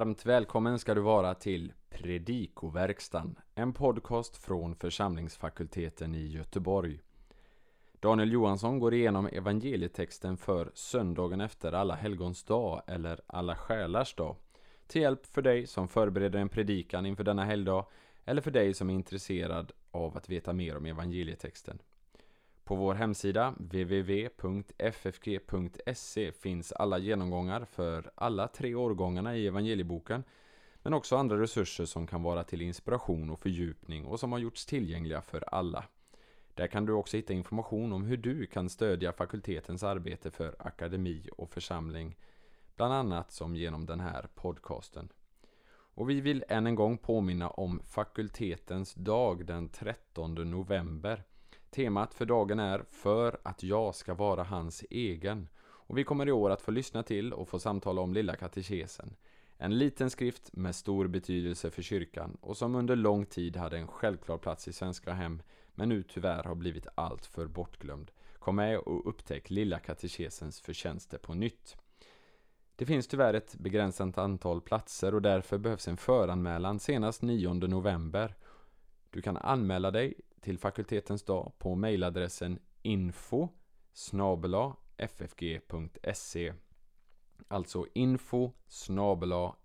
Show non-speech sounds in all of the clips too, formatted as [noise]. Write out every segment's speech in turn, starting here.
Varmt välkommen ska du vara till Predikoverkstan, en podcast från församlingsfakulteten i Göteborg. Daniel Johansson går igenom evangelietexten för söndagen efter alla helgons dag eller alla själars dag. Till hjälp för dig som förbereder en predikan inför denna helgdag eller för dig som är intresserad av att veta mer om evangelietexten. På vår hemsida www.ffg.se finns alla genomgångar för alla tre årgångarna i evangelieboken men också andra resurser som kan vara till inspiration och fördjupning och som har gjorts tillgängliga för alla. Där kan du också hitta information om hur du kan stödja fakultetens arbete för akademi och församling, bland annat som genom den här podcasten. Och vi vill än en gång påminna om fakultetens dag den 13 november. Temat för dagen är För att jag ska vara hans egen. Och vi kommer i år att få lyssna till och få samtala om Lilla katekesen. En liten skrift med stor betydelse för kyrkan och som under lång tid hade en självklar plats i svenska hem men nu tyvärr har blivit allt för bortglömd. Kom med och upptäck Lilla katekesens förtjänster på nytt. Det finns tyvärr ett begränsat antal platser och därför behövs en föranmälan senast 9 november. Du kan anmäla dig till fakultetens dag på mejladressen info ffg.se Alltså info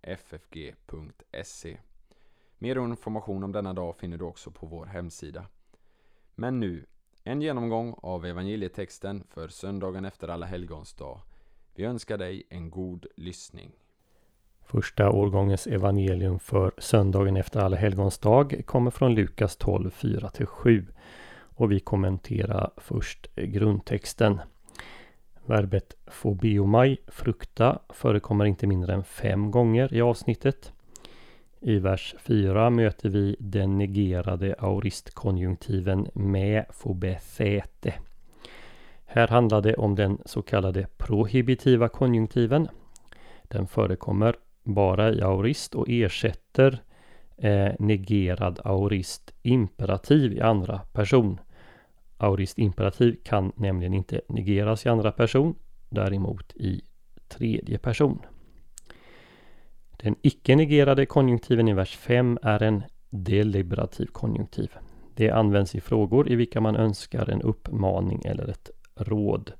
ffg.se Mer information om denna dag finner du också på vår hemsida. Men nu, en genomgång av evangelietexten för söndagen efter alla helgons dag. Vi önskar dig en god lyssning. Första årgångens evangelium för söndagen efter alla helgons dag kommer från Lukas 12, 4-7. Och vi kommenterar först grundtexten. Verbet fobiomai, frukta, förekommer inte mindre än fem gånger i avsnittet. I vers 4 möter vi den negerade auristkonjunktiven med fobethete. Här handlar det om den så kallade prohibitiva konjunktiven. Den förekommer bara i aurist och ersätter eh, negerad aurist imperativ i andra person. Aurist imperativ kan nämligen inte negeras i andra person, däremot i tredje person. Den icke-negerade konjunktiven i vers 5 är en deliberativ konjunktiv. Det används i frågor i vilka man önskar en uppmaning eller ett råd.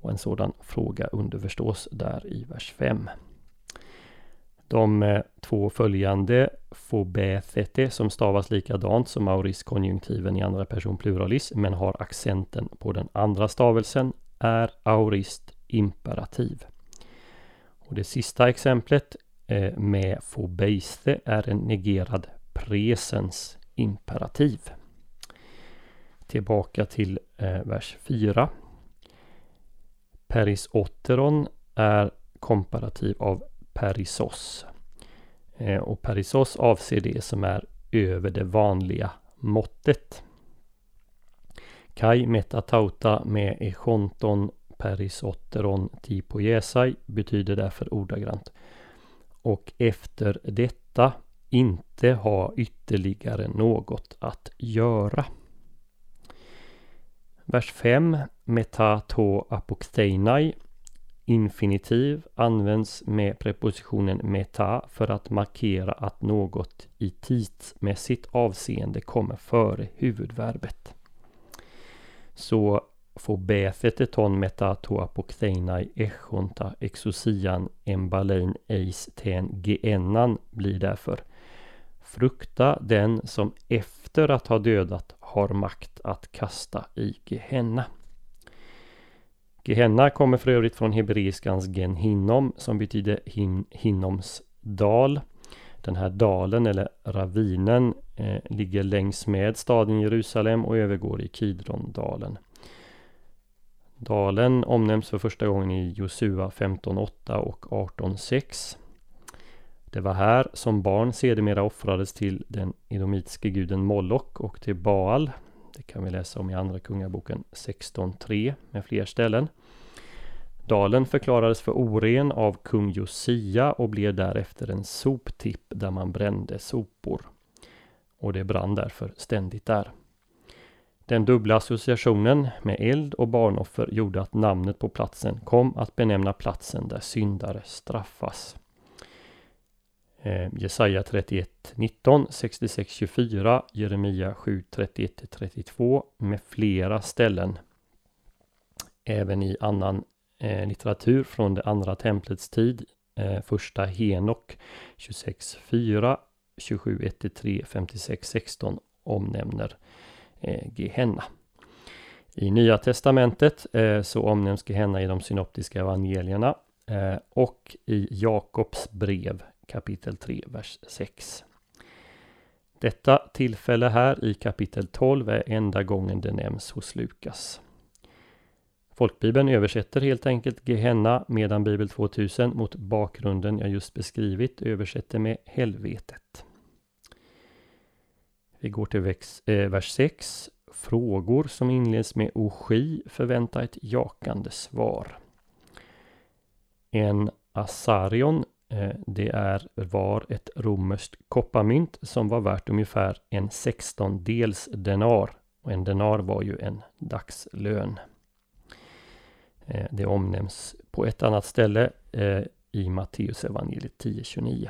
Och en sådan fråga underförstås där i vers 5. De eh, två följande fobethete som stavas likadant som auristkonjunktiven i andra person pluralis men har accenten på den andra stavelsen är aurist imperativ. Och det sista exemplet eh, med fobeiste är en negerad presens imperativ. Tillbaka till eh, vers 4. Perisotteron är komparativ av perisos. Eh, och perisos avser det som är över det vanliga måttet. Kai metatauta med echonton perisotteron tipoiesai betyder därför ordagrant och efter detta inte ha ytterligare något att göra. Vers 5 Meta to apokteinai Infinitiv används med prepositionen meta för att markera att något i tidsmässigt avseende kommer före huvudverbet. Så fobetheteton meta toa pokteinai echonta exosian embalein eis ten geennan blir därför Frukta den som efter att ha dödat har makt att kasta i Gehenna. Gehenna kommer för övrigt från hebreiskans Genhinnom som betyder hin Hinnoms dal. Den här dalen eller ravinen eh, ligger längs med staden Jerusalem och övergår i Kidrondalen. Dalen omnämns för första gången i Josua 15.8 och 18.6. Det var här som barn sedermera offrades till den edomitiske guden Moloch och till Baal. Det kan vi läsa om i Andra Kungaboken 16.3 med fler ställen. Dalen förklarades för oren av kung Josia och blev därefter en soptipp där man brände sopor. Och det brann därför ständigt där. Den dubbla associationen med eld och barnoffer gjorde att namnet på platsen kom att benämna platsen där syndare straffas eh, Jesaja 31 19, 66 24, Jeremia 7 31 32 med flera ställen. Även i annan eh, litteratur från det andra templets tid, eh, första Henok 26 4, 27 1 3, 56 16 omnämner eh, Gehenna. I Nya Testamentet eh, så omnämns Gehenna i de synoptiska evangelierna eh, och i Jakobs brev kapitel 3, vers 6. Detta tillfälle här i kapitel 12 är enda gången det nämns hos Lukas. Folkbibeln översätter helt enkelt Gehenna medan Bibel 2000 mot bakgrunden jag just beskrivit översätter med helvetet. Vi går till vers, eh, vers 6. Frågor som inleds med Ogi, förväntar ett jakande svar. En asarion Eh, det är, var ett romerskt kopparmynt som var värt ungefär en sextondels denar. Och en denar var ju en dagslön. Eh, det omnämns på ett annat ställe eh, i Matteus evangeliet 10.29.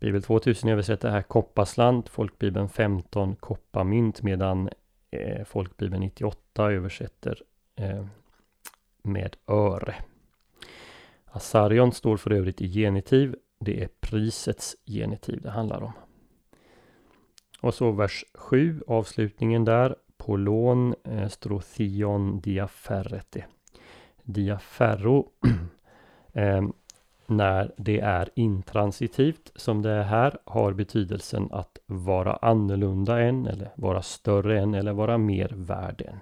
Bibel 2000 översätter här kopparslant, folkbibeln 15 kopparmynt medan folkbibeln 98 översätter med öre. Asarion står för övrigt i genitiv. Det är prisets genitiv det handlar om. Och så vers 7, avslutningen där. Polon eh, strothion diaferrete. Diaferro [clears throat] eh, när det är intransitivt som det är här har betydelsen att vara annorlunda än eller vara större än eller vara mer värd än.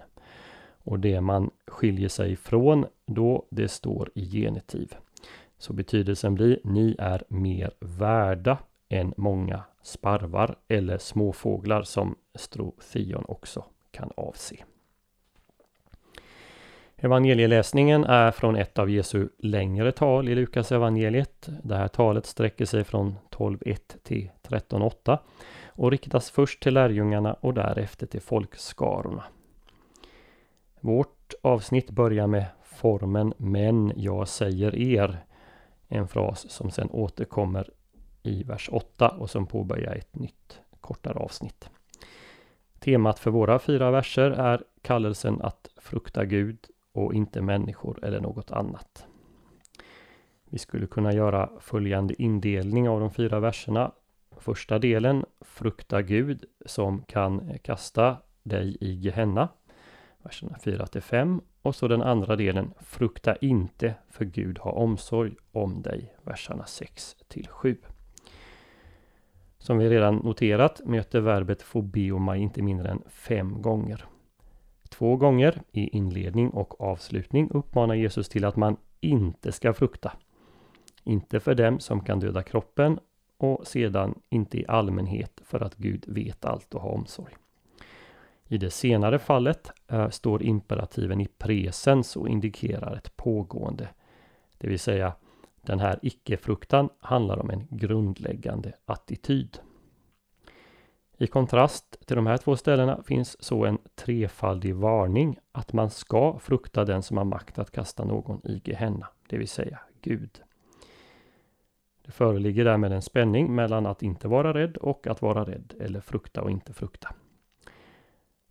Och det man skiljer sig ifrån då det står i genitiv. Så betydelsen blir ni är mer värda än många sparvar eller småfåglar som strothion också kan avse. Evangelieläsningen är från ett av Jesu längre tal i Lukas evangeliet. Det här talet sträcker sig från 12.1 till 13.8 och riktas först till lärjungarna och därefter till folkskarorna. Vårt avsnitt börjar med formen Men jag säger er en fras som sen återkommer i vers 8 och som påbörjar ett nytt kortare avsnitt. Temat för våra fyra verser är kallelsen att frukta Gud och inte människor eller något annat. Vi skulle kunna göra följande indelning av de fyra verserna. Första delen, frukta Gud som kan kasta dig i Gehenna verserna 4 till 5. Och så den andra delen, frukta inte för Gud har omsorg om dig, verserna 6 till 7. Som vi redan noterat möter verbet fobiomai inte mindre än fem gånger. Två gånger i inledning och avslutning uppmanar Jesus till att man inte ska frukta. Inte för dem som kan döda kroppen och sedan inte i allmänhet för att Gud vet allt och har omsorg. I det senare fallet eh, står imperativen i presens och indikerar ett pågående. Det vill säga den här icke-fruktan handlar om en grundläggande attityd. I kontrast till de här två ställena finns så en trefaldig varning att man ska frukta den som har makt att kasta någon i Gehenna, det vill säga Gud. Det föreligger därmed en spänning mellan att inte vara rädd och att vara rädd eller frukta och inte frukta.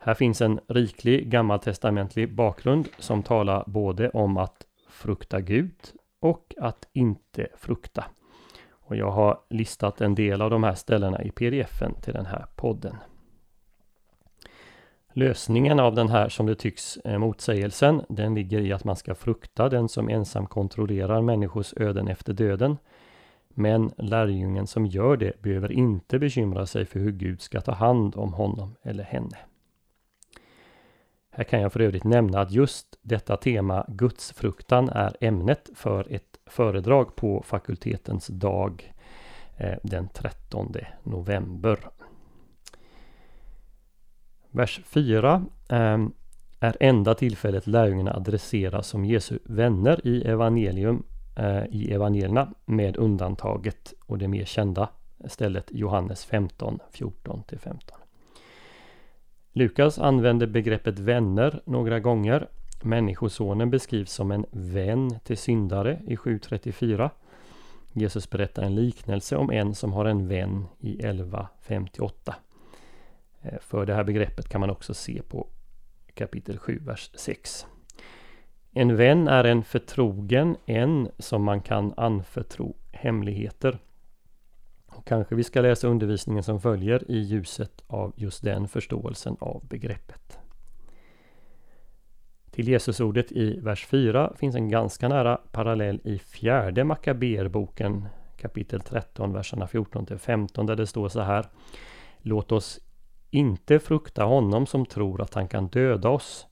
Här finns en riklig gammaltestamentlig bakgrund som talar både om att frukta Gud och att inte frukta. Och jag har listat en del av de här ställena i pdfen till den här podden. Lösningen av den här som det tycks eh, motsägelsen den ligger i att man ska frukta den som ensam kontrollerar människors öden efter döden. Men lärjungen som gör det behöver inte bekymra sig för hur Gud ska ta hand om honom eller henne. Här kan jag för övrigt nämna att just detta tema gudsfruktan är ämnet för ett föredrag på fakultetens dag eh, den 13 november. Vers 4 ehm, är enda tillfället lärjungarna adresseras som Jesu vänner i evangelium eh, i evangelierna med undantaget och det mer kända stället Johannes 15, 14-15. Lukas använder begreppet vänner några gånger. Människosonen beskrivs som en vän till syndare i 7.34. Jesus berättar en liknelse om en som har en vän i 11.58. Eh, för det här begreppet kan man också se på kapitel 7, vers 6. En vän är en förtrogen, en som man kan anförtro hemligheter. Kanske vi ska läsa undervisningen som följer i ljuset av just den förståelsen av begreppet. Till Jesusordet i vers 4 finns en ganska nära parallell i fjärde Makaberboken kapitel 13, verserna 14 till 15 där det står så här. Låt oss inte frukta honom som tror att han kan döda oss.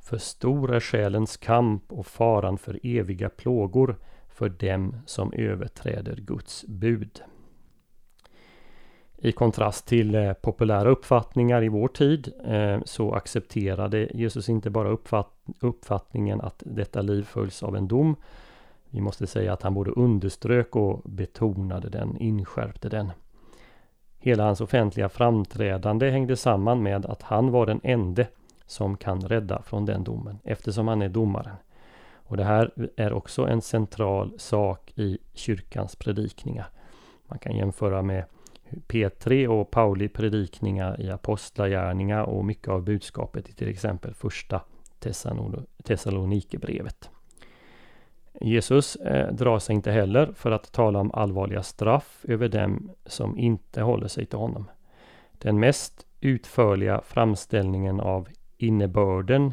För stor är själens kamp och faran för eviga plågor för dem som överträder Guds bud. I kontrast till eh, populära uppfattningar i vår tid eh, så accepterade Jesus inte bara uppfatt uppfattningen att detta liv följs av en dom. Vi måste säga att han både underströk och betonade den, inskärpte den. Hela hans offentliga framträdande hängde samman med att han var den ende som kan rädda från den domen eftersom han är domaren. Och det här är också en central sak i kyrkans predikningar. Man kan jämföra med P3 och Pauli predikningar i Apostlagärningar och mycket av budskapet i till exempel första Thessalonikerbrevet. Jesus eh, drar sig inte heller för att tala om allvarliga straff över dem som inte håller sig till honom. Den mest utförliga framställningen av innebörden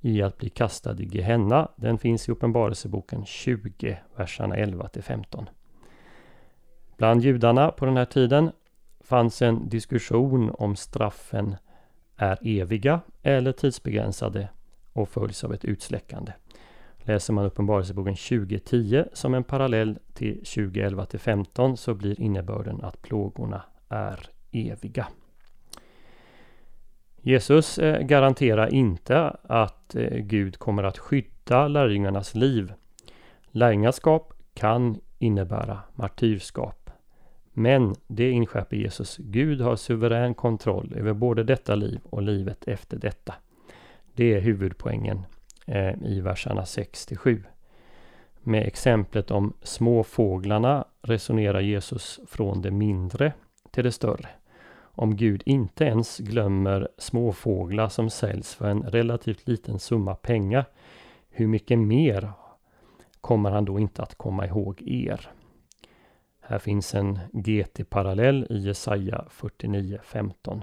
i att bli kastad i Gehenna, den finns i Uppenbarelseboken 20, verserna 11 till 15. Bland judarna på den här tiden fanns en diskussion om straffen är eviga eller tidsbegränsade och följs av ett utsläckande. Läser man Uppenbarelseboken 20.10 som en parallell till 2011 till 15 så blir innebörden att plågorna är eviga. Jesus eh, garanterar inte att eh, Gud kommer att skydda lärjungarnas liv. Lärjungaskap kan innebära martyrskap. Men det inskärper Jesus. Gud har suverän kontroll över både detta liv och livet efter detta. Det är huvudpoängen eh, i verserna 6 till 7. Med exemplet om småfåglarna resonerar Jesus från det mindre till det större. Om Gud inte ens glömmer småfåglar som säljs för en relativt liten summa pengar, hur mycket mer kommer han då inte att komma ihåg er? Här finns en GT-parallell i Jesaja 49.15.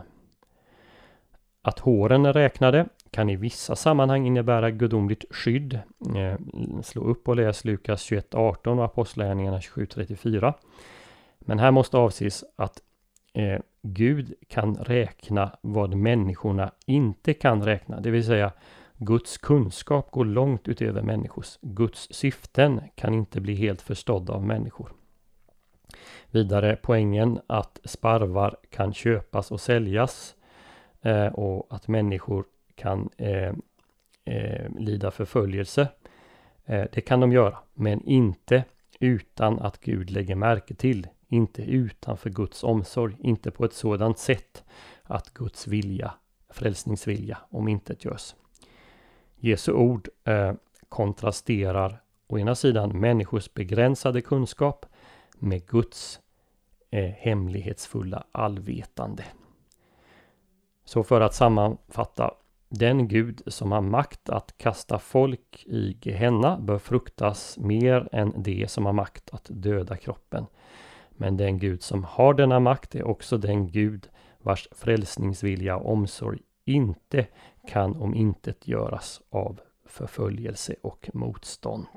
Att håren är räknade kan i vissa sammanhang innebära gudomligt skydd. Eh, slå upp och läs Lukas 21.18 och Apostlagärningarna 27.34. Men här måste avses att eh, Gud kan räkna vad människorna inte kan räkna, det vill säga Guds kunskap går långt utöver människors. Guds syften kan inte bli helt förstådda av människor. Vidare poängen att sparvar kan köpas och säljas eh, och att människor kan eh, eh, lida förföljelse. Eh, det kan de göra, men inte utan att Gud lägger märke till. Inte utanför Guds omsorg, inte på ett sådant sätt att Guds vilja, frälsningsvilja, om inte görs. Jesu ord eh, kontrasterar å ena sidan människors begränsade kunskap med Guds hemlighetsfulla allvetande. Så för att sammanfatta den Gud som har makt att kasta folk i Gehenna bör fruktas mer än det som har makt att döda kroppen. Men den Gud som har denna makt är också den Gud vars frälsningsvilja och omsorg inte kan om intet göras av förföljelse och motstånd.